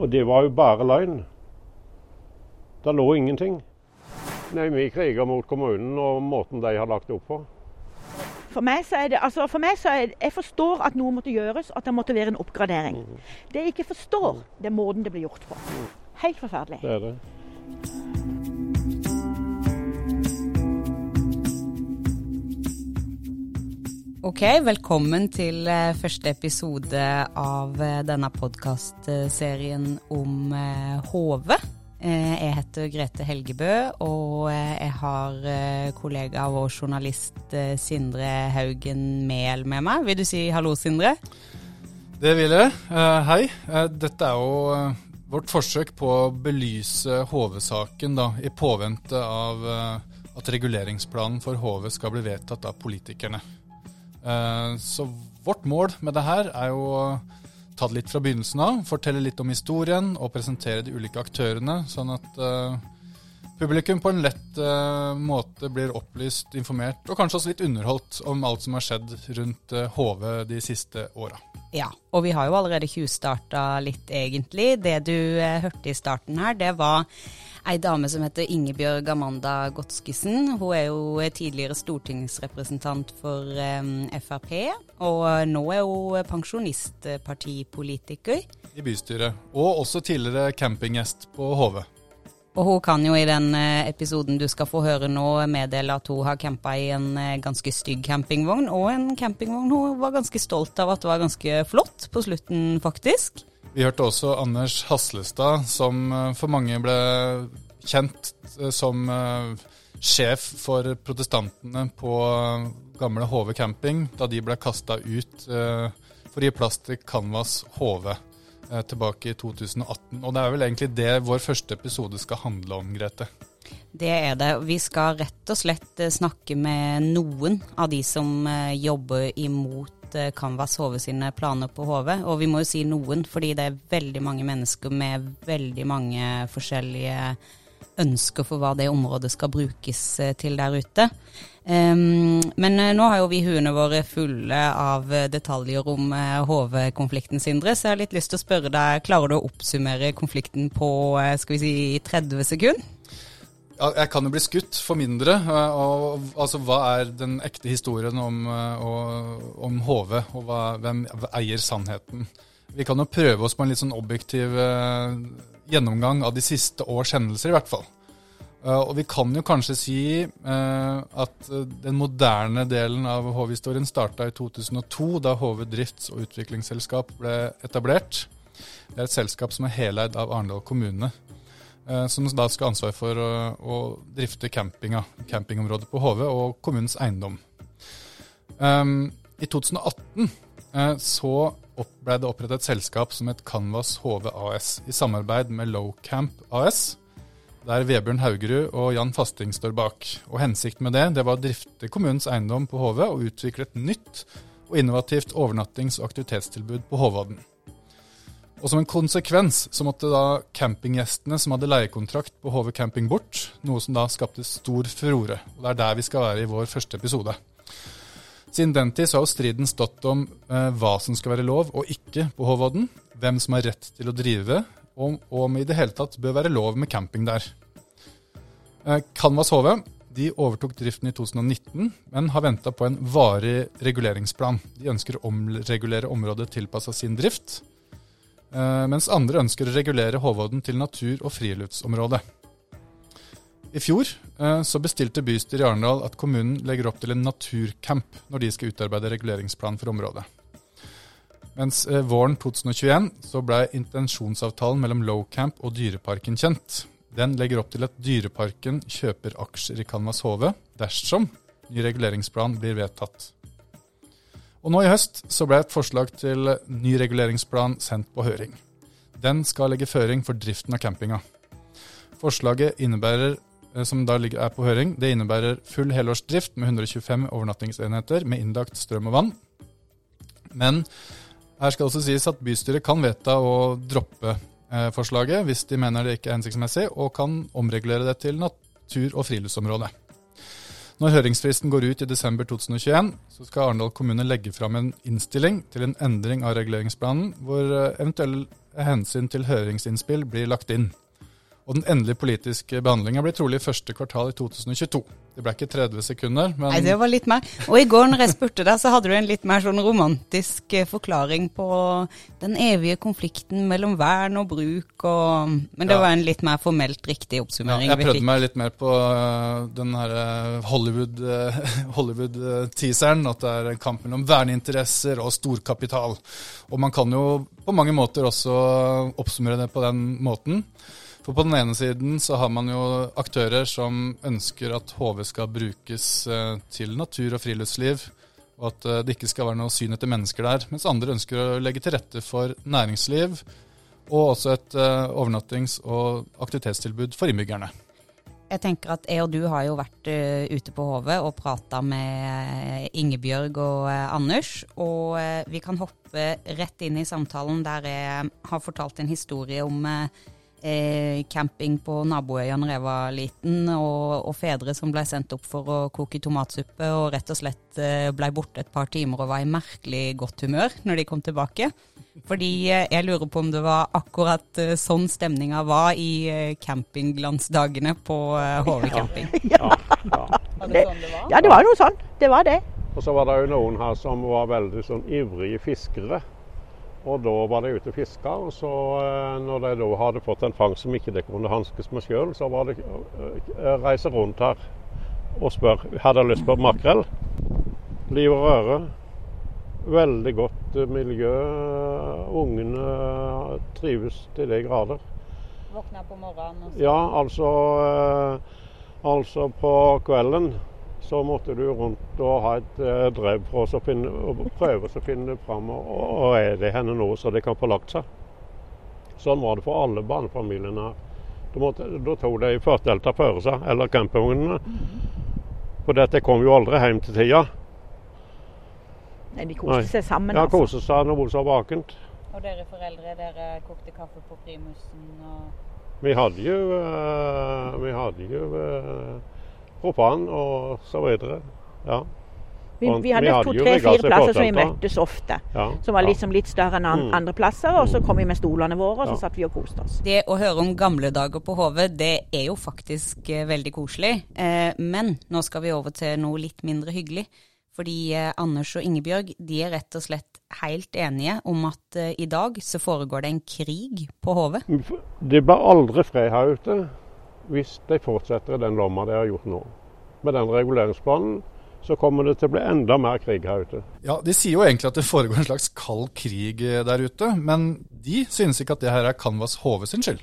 Og det var jo bare løgn. Det lå ingenting. Nei, Vi kriger mot kommunen og måten de har lagt det opp på. For meg så er det, altså for meg så er det, Jeg forstår at noe måtte gjøres, at det måtte være en oppgradering. Det jeg ikke forstår, det er måten det blir gjort på. Helt forferdelig. Det er det. Ok, velkommen til eh, første episode av eh, denne podkastserien om HV. Eh, Jeg heter Grete Helgebø, og jeg har kollega og journalist Sindre Haugen Mehl med meg. Vil du si hallo, Sindre? Det vil jeg. Hei. Dette er jo vårt forsøk på å belyse HV-saken i påvente av at reguleringsplanen for HV skal bli vedtatt av politikerne. Eh, så vårt mål med det her er jo å ta det litt fra begynnelsen av, fortelle litt om historien og presentere de ulike aktørene, sånn at eh, publikum på en lett uh, måte blir opplyst, informert og kanskje også litt underholdt om alt som har skjedd rundt uh, HV de siste åra. Ja, og vi har jo allerede tjuvstarta litt, egentlig. Det du uh, hørte i starten her, det var ei dame som heter Ingebjørg Amanda Godskesen. Hun er jo tidligere stortingsrepresentant for um, Frp, og nå er hun pensjonistpartipolitiker. i bystyret, og også tidligere campinggjest på HV. Og hun kan jo i den eh, episoden du skal få høre nå, meddele at hun har campa i en eh, ganske stygg campingvogn, og en campingvogn hun var ganske stolt av at det var ganske flott på slutten, faktisk. Vi hørte også Anders Haslestad, som eh, for mange ble kjent som sjef for protestantene på gamle HV camping, da de ble kasta ut for å gi plass til Canvas HV tilbake i 2018. Og det er vel egentlig det vår første episode skal handle om, Grete. Det er det. Vi skal rett og slett eh, snakke med noen av de som eh, jobber imot eh, Canvas HV sine planer på HV. Og vi må jo si noen, fordi det er veldig mange mennesker med veldig mange forskjellige ønsker for hva det området skal brukes eh, til der ute. Ehm, men eh, nå har jo vi huene våre fulle av eh, detaljer om HV-konflikten, Sindre, så jeg har litt lyst til å spørre deg, klarer du å oppsummere konflikten på skal vi si 30 sekunder? Jeg kan jo bli skutt for mindre. Og, altså, hva er den ekte historien om, og, om HV, og hva, hvem eier sannheten? Vi kan jo prøve oss på en litt sånn objektiv gjennomgang av de siste års hendelser, i hvert fall. Eh, og vi kan jo kanskje si eh, at eh, den moderne delen av HV-historien starta i 2002, da HV drifts- og utviklingsselskap ble etablert. Det er et selskap som er heleid av Arendal kommune som da skal ha ansvar for å, å drifte campinga, campingområdet på HV og kommunens eiendom. Um, I 2018 eh, så ble det opprettet et selskap som het Canvas HV AS, i samarbeid med Lowcamp AS, der Vebjørn Haugerud og Jan Fasting står bak. Og Hensikten med det, det var å drifte kommunens eiendom på HV og utvikle et nytt og innovativt overnattings- og aktivitetstilbud på Hovadden. Og som en konsekvens så måtte da campinggjestene som hadde leiekontrakt på HV Camping bort, noe som da skapte stor furore. Og det er der vi skal være i vår første episode. Siden den tid har jo striden stått om eh, hva som skal være lov og ikke på Håvodden, hvem som har rett til å drive, og om i det hele tatt bør være lov med camping der. Eh, Canvas HV de overtok driften i 2019, men har venta på en varig reguleringsplan. De ønsker å omregulere området tilpassa sin drift, eh, mens andre ønsker å regulere Håvodden til natur- og friluftsområde. I fjor eh, så bestilte bystyret i Arendal at kommunen legger opp til en naturcamp når de skal utarbeide reguleringsplan for området. Mens eh, våren 2021 så ble intensjonsavtalen mellom Lowcamp og Dyreparken kjent. Den legger opp til at Dyreparken kjøper aksjer i Canvas HV dersom ny reguleringsplan blir vedtatt. Og nå i høst så ble et forslag til ny reguleringsplan sendt på høring. Den skal legge føring for driften av campinga. Forslaget innebærer, som da er på høring, det innebærer full helårsdrift med 125 overnattingsenheter med innlagt strøm og vann. Men her skal også sies at bystyret kan vedta å droppe eh, forslaget hvis de mener det ikke er hensiktsmessig, og kan omregulere det til natur- og friluftsområde. Når høringsfristen går ut i desember 2021, så skal Arendal kommune legge fram en innstilling til en endring av reguleringsplanen, hvor eh, eventuelle hensyn til høringsinnspill blir lagt inn. Og den endelige politiske behandlinga blir trolig første kvartal i 2022. Det ble ikke 30 sekunder, men Nei, det var litt mer. Og i går når jeg spurte deg, så hadde du en litt mer sånn romantisk eh, forklaring på den evige konflikten mellom vern og bruk og Men det Ja. var en litt mer formelt riktig ja, oppsummering. jeg vi prøvde fikk. meg litt mer på øh, den her Hollywood, øh, Hollywood-teaseren. at det er en kamp mellom verneinteresser og storkapital. Og man kan jo på mange måter også oppsummere det på den måten. For på den ene siden så har man jo aktører som ønsker at HV skal brukes eh, til natur og friluftsliv, og at eh, det ikke skal være noe syn etter mennesker der. Mens andre ønsker å legge til rette for næringsliv, og også et eh, overnattings- og aktivitetstilbud for innbyggerne. Jeg tenker at jeg og du har jo vært ute på HV og prata med Ingebjørg og Anders. Og vi kan hoppe rett inn i samtalen der jeg har fortalt en historie om eh, camping på naboøya når jeg var liten, og, og fedre som ble sendt opp for å koke tomatsuppe og rett og slett eh, ble borte et par timer og var i merkelig godt humør når de kom tilbake. Fordi eh, jeg lurer på om det var akkurat sånn stemninga var i eh, campingglansdagene på eh, HV camping. Ja, ja. Var det sånn det var? Ja, det var noe sånn. Det var det. Og så var det jo noen her som var veldig sånn ivrige fiskere. Og da var de ute og fiska. Og så eh, når de da hadde fått en fangst som ikke de kunne hanskes med sjøl, så var det å reise rundt her og spørre hadde jeg lyst på makrell. Liv og røre. Veldig godt eh, miljø. Ungene trives til de grader. Våkna på morgenen og Ja, altså, eh, altså på kvelden så måtte du rundt og ha et eh, drev for oss å finne, og prøve å finne fram og, og er det henne nå, så de kan få lagt seg. Sånn var det for alle barnefamiliene. Da, måtte, da tok de førstelta føre seg, eller campingvognene. For dette kom jo aldri hjem til tida. Nei, de koste Nei. seg sammen. Ja, altså. koste seg når hun var vakent. Og dere foreldre, dere kokte kaffe på primusen og Vi hadde jo, eh, vi hadde jo propan og så videre. Ja. Vi, vi hadde to-tre-fire plasser som vi møttes ofte. ja. Som var liksom litt større enn an Mm. andre plasser. Og så kom vi med stolene våre, og så Ja. satt vi og koste oss. Det å høre om gamle dager på HV, det er jo faktisk eh, veldig koselig. Eh, men nå skal vi over til noe litt mindre hyggelig. Fordi eh, Anders og Ingebjørg de er rett og slett helt enige om at eh, i dag så foregår det en krig på HV. Det blir aldri fred her ute hvis de fortsetter i den lomma de har gjort nå. Med den reguleringsplanen så kommer det til å bli enda mer krig her ute. Ja, De sier jo egentlig at det foregår en slags kald krig eh, der ute, men de synes ikke at det her er Canvas HV sin skyld.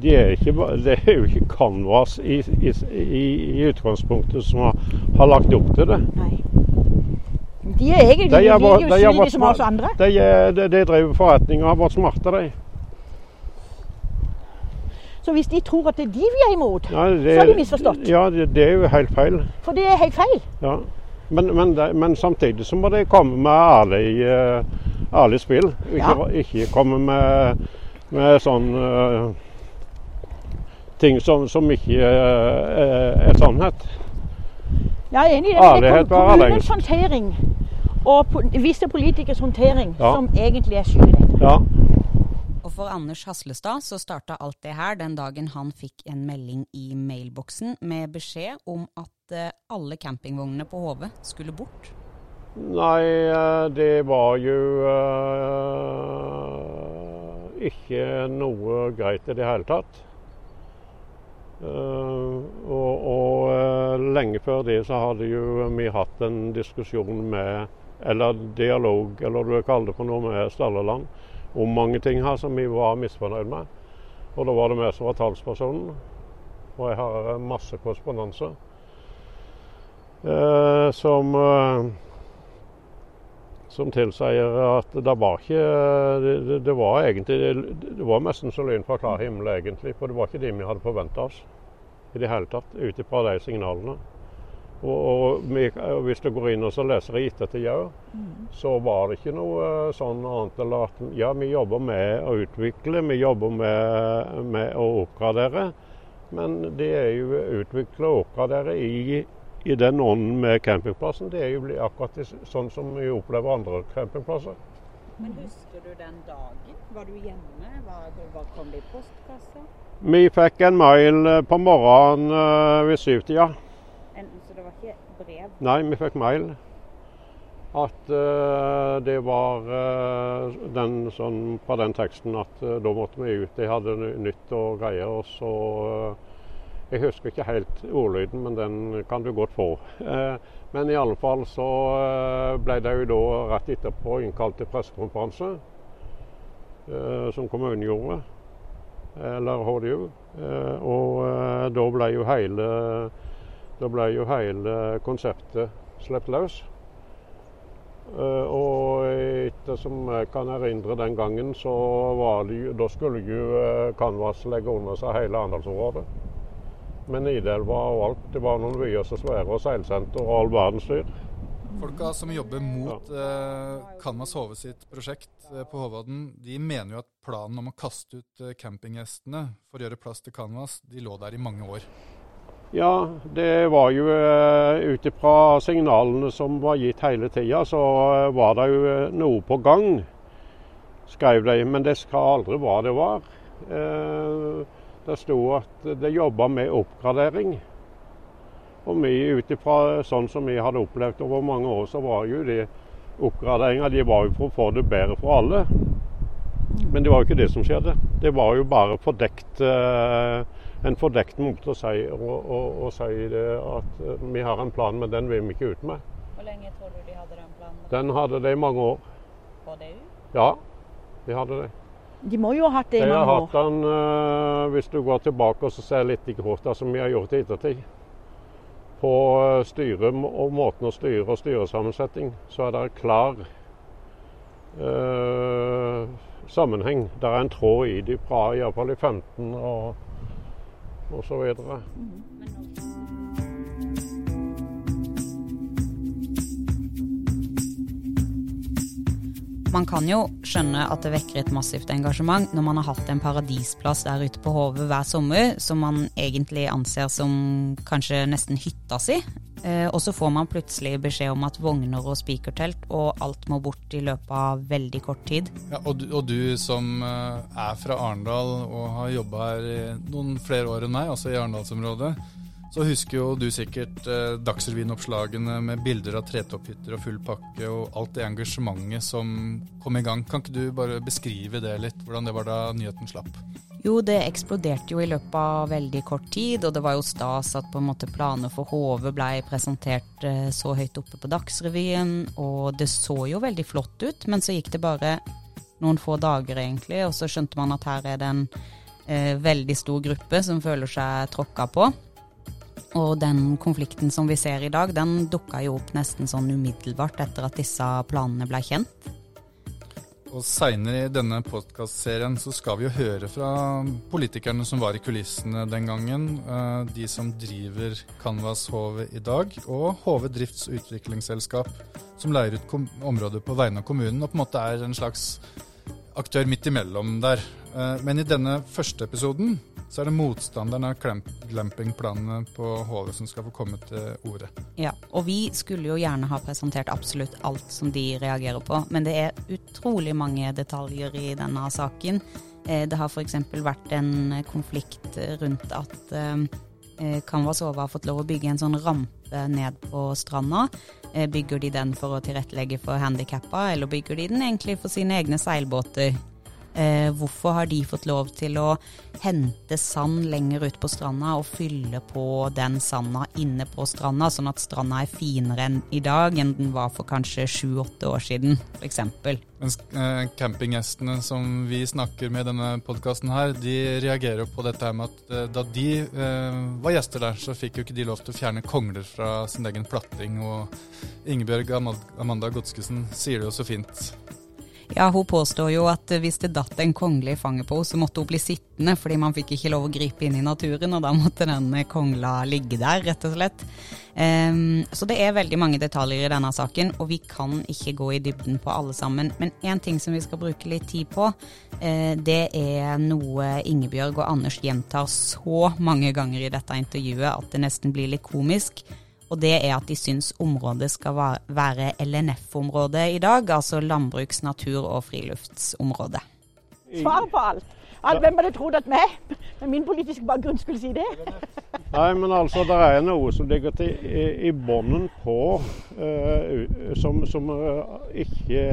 Det er ikke, det er jo ikke Canvas i, i, i, i utgangspunktet som har, har lagt opp til det. Nei. De er egentlig De er de, de er de, små- oss andre. De, er- de, de driver forretninger og har vært smarte, de. Så hvis de tror at det er de vi er imot, Ja, det, så har de misforstått. Ja, det, det er jo helt feil. For det er helt feil. Ja. Men, men, men samtidig så må de komme med ærlig, eh, ærlig spill. Ikke, Ja. ikke komme med, med sånn uh, ting som, som ikke uh, er, sannhet. Ja, jeg er enig i det. men Det er kommunens håndtering og visse politikers håndtering Ja. som egentlig er skyld i dette. Ja. For Anders Haslestad så starta alt det her den dagen han fikk en melding i mailboksen med beskjed om at eh, alle campingvognene på HV skulle bort. Nei, eh, det var jo uh, ikke noe greit i det hele tatt. Uh, og og uh, lenge før det så hadde jo vi hatt en diskusjon med, eller dialog, eller du kaller det for noe, med Stalleland om mange ting her som vi var misfornøyd med. Og da var det vi som var talspersonen. Og jeg har eh, masse korrespondanse eh, som eh, som tilsier at det var ikke Det, det, det var egentlig Det var nesten så lyn fra klar himmel, egentlig. For det var ikke det vi hadde forventa oss i det hele tatt, ut ifra de signalene. Og, og vi, hvis du går inn og så leser i ettertid òg, så var det ikke noe eh, sånn annet enn at ja, vi jobber med å utvikle, vi jobber med, med å oppgradere. Men det er jo utvikle og oppgradere i i den ånden med campingplassen, det er jo akkurat sånn som vi opplever andre campingplasser. Men husker du den dagen? Var du hjemme? Var, var kom det i postkassa? Vi fikk en mail eh, på morgenen eh, ved syvtida. Så det var ikke brev? Nei, vi fikk mail. At uh, det var uh, den, sånn, på den teksten at uh, da måtte vi ut. De hadde nytt og greier. Og så Jeg husker ikke helt ordlyden, men den kan du godt få. men i alle fall så ble det jo da rett etterpå innkalt til pressekonferanse, som kommunen gjorde. Eller HDU. og da ble jo hele da ble jo hele konseptet sluppet løs. Uh, og etter som jeg kan erindre den gangen, så var det da skulle jo uh, Canvas legge under seg hele Arendalsområdet. Med Nidelva og alt. Det var noen byer så svære, og seilsenter og all verdens styr. Folka som jobber mot ja. eh, Canvas HV sitt prosjekt på Håvaden, de mener jo at planen om å kaste ut campinggjestene for å gjøre plass til Canvas, de lå der i mange år. Ja, det var jo uh, ut ifra signalene som var gitt hele tida, så uh, var det jo uh, noe på gang, skrev de. Men det skal aldri hva det var. det sto at det jobba med oppgradering. Og vi ut ifra sånn som vi hadde opplevd over mange år, så var jo de oppgraderinga de var jo for å få det bedre for alle. Men det var jo ikke det som skjedde. Det var jo bare fordekt uh, en fordekt måte å si, å, å, å si at eh, vi har en plan, men den vil vi ikke ut med. Hvor lenge tror du de hadde den planen? Den hadde de i mange år. På DU? Ja, de hadde det. De må jo ha hatt det i mange år. De har hatt den, uh, hvis du går tilbake og ser litt i korta, som vi har gjort i ettertid. På eh, styre og måten å styre og styresammensetning, så er det klar uh, sammenheng. Det er en tråd i de fra iallfall i 15 og osv. Man kan jo skjønne at det vekker et massivt engasjement når man har hatt en paradisplass der ute på Hove hver sommer, som man egentlig anser som kanskje nesten hytta si. Eh, og så får man plutselig beskjed om at vogner og spikertelt og alt må bort i løpet av veldig kort tid. Ja, og, du, og, du, som eh, er fra Arendal og har jobba her noen flere år enn meg, altså i Arendalsområdet, så husker jo du sikkert eh, Dagsrevyen-oppslagene med bilder av tretopphytter og full pakke og alt det engasjementet som kom i gang. Kan ikke du bare beskrive det litt, hvordan det var da nyheten slapp? Jo, det eksploderte jo i løpet av veldig kort tid, og det var jo stas at på en måte planer for HV ble presentert eh, så høyt oppe på Dagsrevyen, og det så jo veldig flott ut, men så gikk det bare noen få dager egentlig, og så skjønte man at her er det en eh, veldig stor gruppe som føler seg tråkka på. Og den konflikten som vi ser i dag, den dukka jo opp nesten sånn umiddelbart etter at disse planene ble kjent. Og Seinere i denne podkastserien så skal vi jo høre fra politikerne som var i kulissene den gangen. Eh, de som driver Canvas HV i dag, og HV drifts- og utviklingsselskap, som leier ut områder på vegne av kommunen og på en måte er en slags aktør midt imellom der. Eh, men i denne første episoden så er det motstanderen av glampingplanene på HV som skal få komme til orde. Ja, og vi skulle jo gjerne ha presentert absolutt alt som de reagerer på, men det er utrolig mange detaljer i denne saken. Eh, det har f.eks. vært en konflikt rundt at eh, Canvas Ove har fått lov å bygge en sånn rampe ned på stranda. Eh, bygger de den for å tilrettelegge for handikappa, eller bygger de den egentlig for sine egne seilbåter? Eh, hvorfor har de fått lov til å hente sand lenger ut på stranda og fylle på den sanda inne på stranda, sånn at stranda er finere enn i dag enn den var for kanskje sju-åtte år siden, f.eks. Mens eh, campinggjestene som vi snakker med i denne podkasten her, de reagerer jo på dette med at eh, da de eh, var gjester der, så fikk jo ikke de lov til å fjerne kongler fra sin egen platting. Og Ingebjørg Amanda Godskesen sier det jo så fint. Ja, hun påstår jo at hvis det datt en kongle i fanget på henne, så måtte hun bli sittende, fordi man fikk ikke lov å gripe inn i naturen, og da måtte den kongla ligge der, rett og slett. Um, så det er veldig mange detaljer i denne saken, og vi kan ikke gå i dybden på alle sammen. Men én ting som vi skal bruke litt tid på, uh, det er noe Ingebjørg og Anders gjentar så mange ganger i dette intervjuet at det nesten blir litt komisk. Og det er at de syns området skal være LNF-området i dag, altså landbruks-, natur- og friluftsområde. Svar på alt! alt hvem hadde trodd at meg, med min politiske bakgrunn, skulle si det? Nei, men altså, det er noe som ligger til, i, i bunnen på uh, som, som uh, ikke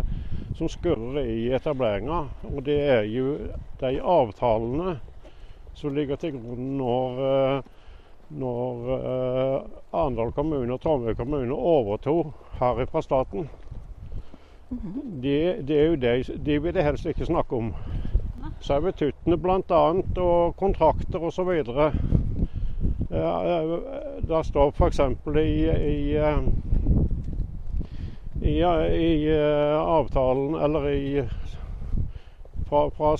uh, Som skurrer i etableringa. Og det er jo de avtalene som ligger til grunn når når eh, Arendal kommune og Trondheim kommune overtok her fra staten. Det, de, er jo de, de vil jeg helst ikke snakke om. Servituttene bl.a. og kontrakter osv. Uh, det står f.eks. i, i, uh, i, i avtalen, eller i fra, fra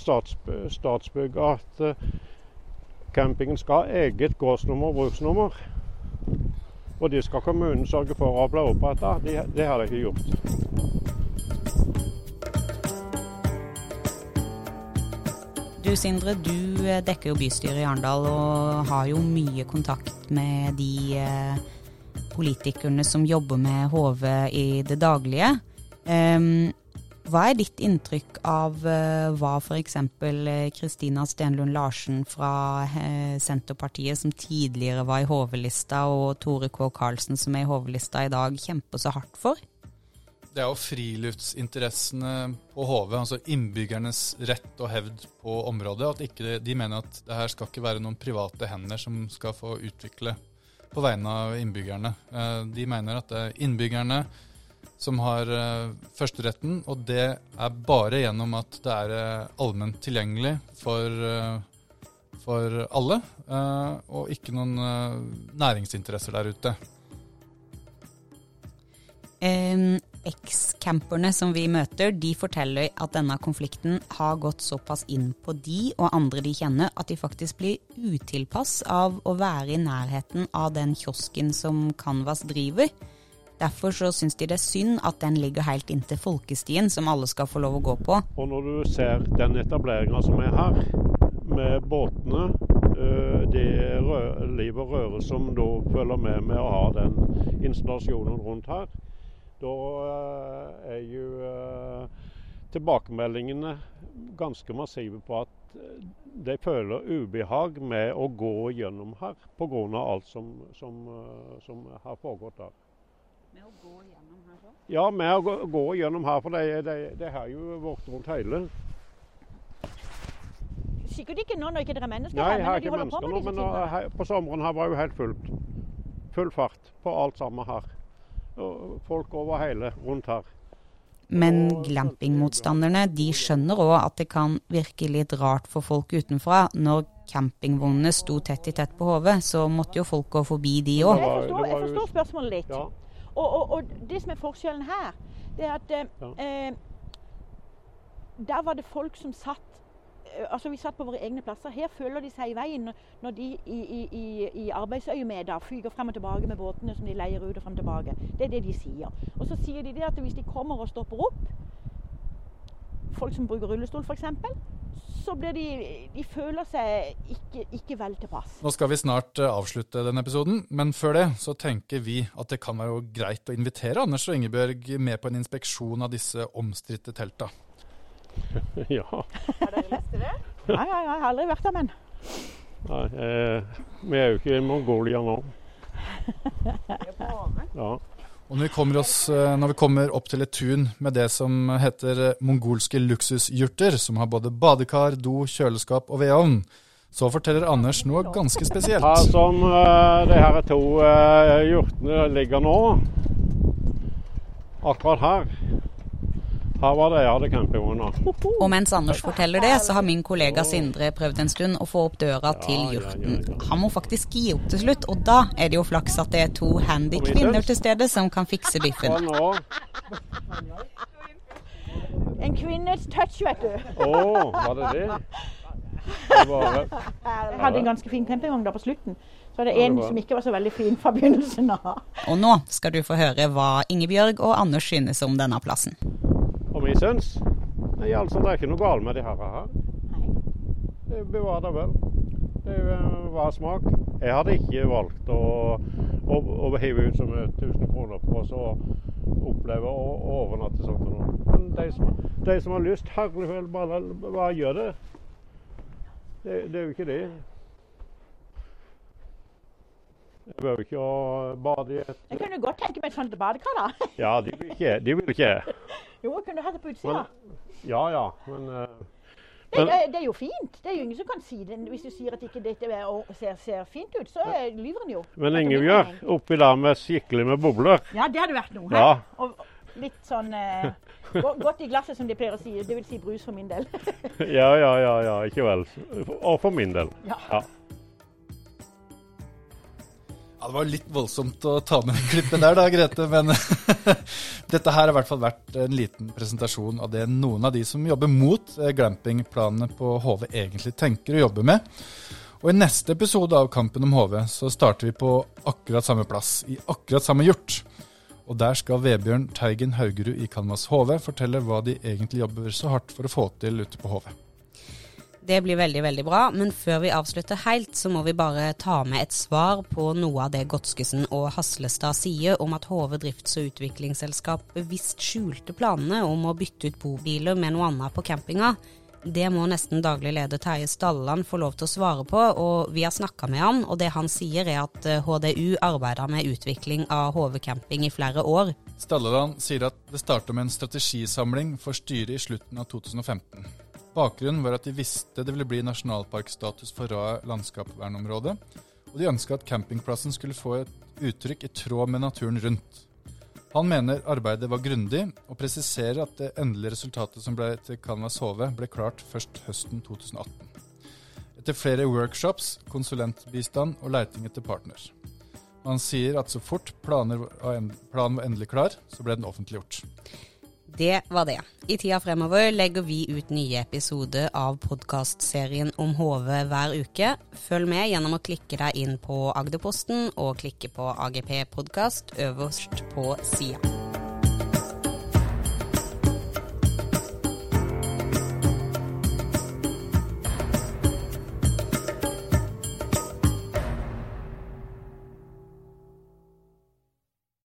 Statsbygg, at Campingen skal ha eget gårdsnummer og bruksnummer. Og det skal kommunen sørge for å bli oppretta. Det, det har de ikke gjort. Du Sindre, du eh, dekker jo bystyret i Arendal og har jo mye kontakt med de eh, politikerne som jobber med HV i det daglige. Um, hva er ditt inntrykk av uh, hva f.eks. Kristina uh, Stenlund Larsen fra uh, Senterpartiet, som tidligere var i HV-lista, og Tore K. Karlsen, som er i HV-lista i dag, kjemper så hardt for? Det er jo friluftsinteressene på HV, altså innbyggernes rett og hevd på området. at ikke, De mener at det her skal ikke være noen private hender som skal få utvikle på vegne av innbyggerne. Eh, de mener at det er innbyggerne som har uh, førsteretten, og det er bare gjennom at det er uh, allment tilgjengelig for, uh, for alle, og ikke noen næringsinteresser der ute. Um, Eks-camperne som vi møter, de forteller at denne konflikten har gått såpass inn på de og andre de kjenner, at de faktisk blir utilpass av å være i nærheten av den kiosken som Canvas driver. Derfor så syns de det er synd at den ligger helt inntil folkestien, som alle skal få lov å gå på. Og når du ser den etableringa som er her, med båtene, eh, det liv og røre som da følger med med å ha den installasjonen rundt her, da eh, er jo eh, tilbakemeldingene ganske massive på at de føler ubehag med å gå gjennom her pga. alt som, som, som har foregått der. Med å gå gjennom her så? Ja, med å gå, gå gjennom her, for det, det, det har jo vært rundt hele. Sikkert ikke nå når ikke dere er mennesker Nei, her, men har ikke mennesker nå, men her, på sommeren her var jo helt fullt. Full fart på alt sammen her. Og folk over hele rundt her. Men glampingmotstanderne de skjønner òg at det kan virke litt rart for folk utenfra. Når campingvognene sto tett i tett på hodet, så måtte jo folk gå forbi de òg. Jeg, jeg, forstår spørsmålet litt. Ja. Og, og, og, det som er forskjellen her, det er at eh, der var det folk som satt eh, Altså Vi satt på våre egne plasser. Her føler de seg i veien når de i, i, i arbeidsøyemed fyker frem og tilbake med båtene som de leier ut og frem og tilbake. Det er det de sier. Og så sier de det at hvis de kommer og stopper opp, folk som bruker rullestol f.eks., så blir de De føler seg ikke, ikke vel tilpass. Nå skal vi snart eh, avslutte denne episoden, men før det så tenker vi at det kan være greit å invitere Anders og Ingebjørg med på en inspeksjon av disse omstridte telta. ja. Har dere lyst til det? Nei, jeg har aldri vært der, men. Nei, eh, vi er jo ikke i Mongolia nå. Vi er på ja. Og når vi, kommer oss, eh, når vi kommer opp til et tun med det som heter eh, mongolske luksusjurter, som har både badekar, do, kjøleskap og vedovn, så forteller Anders noe ganske spesielt. Her som uh, de her to uh, hjortene ligger nå, akkurat her, her var det jeg hadde campingvogna. Og mens Anders forteller det, så har min kollega Sindre prøvd en stund å få opp døra til hjorten. Han må faktisk gi opp til slutt, og da er det jo flaks at det er to handy kvinner til stede som kan fikse biffen. En kvinnes touch, vet du. Å, oh, var det det? Jeg hadde en ganske fin campingvogn da på slutten. Så er det en som ikke var så veldig fin fra begynnelsen av. Og nå skal du få høre hva Ingebjørg og Anders synes om denne plassen vi syns. Nei, altså, det er ikke noe galt med de her. her. Det bevarer det vel. Det var smak. Jeg hadde ikke valgt å, å, å hive ut så mye 1000 kroner på å oppleve å, å overnatte sånt og noe. Men de som, de som, har lyst, herlig vel, bare, bare gjør det. det. Det er jo ikke det. Jeg behøver ikke å bade i et Jeg kunne godt tenke meg et sånt badekar, da. ja, de vil ikke. De vil ikke. Jo, jeg kunne hatt det på utsida. Ja ja, men uh, det, det, det, er jo fint. Det er jo ingen som kan si det. Hvis du sier at ikke dette ser, ser fint ut, så lyver en jo. Men Ingebjørg, oppi der med skikkelig med bobler Ja, det hadde vært noe. Ja. Og litt sånn eh, godt i glasset, som de pleier å si. Det vil si brus for min del. ja, ja, ja, ja. Ikke vel. Og for min del. Ja. ja. Ja, Det var litt voldsomt å ta med klippet der da, Grete. Men dette her har i hvert fall vært en liten presentasjon av det noen av de som jobber mot eh, glampingplanene på HV egentlig tenker å jobbe med. Og I neste episode av Kampen om HV så starter vi på akkurat samme plass, i akkurat samme hjort. Og Der skal Vebjørn Teigen Haugerud i Canvas HV fortelle hva de egentlig jobber så hardt for å få til ute på HV. Det blir veldig, veldig bra. Men før vi avslutter helt, så må vi bare ta med et svar på noe av det Godskesen og Haslestad sier om at HV drifts- og utviklingsselskap bevisst skjulte planene om å bytte ut bobiler med noe annet på campinga. Det må nesten daglig leder Terje Stalland få lov til å svare på, og vi har snakka med han, og det han sier er at HDU eh, arbeider med utvikling av HV camping i flere år. Stalleland sier at det starta med en strategisamling for styret i slutten av 2015. Bakgrunnen var at de visste det ville bli nasjonalparkstatus for Raet landskapsvernområde, og de ønska at campingplassen skulle få et uttrykk i tråd med naturen rundt. Han mener arbeidet var grundig, og presiserer at det endelige resultatet som ble til Canvas HV, ble klart først høsten 2018. Etter flere workshops, konsulentbistand og leiting etter partner. Han sier at så fort planen var endelig klar, så ble den offentliggjort. Det var det. I tida fremover legger vi ut nye episoder av podkastserien om HV hver uke. Følg med gjennom å klikke deg inn på Agderposten og klikke på AGP podkast øverst på sida.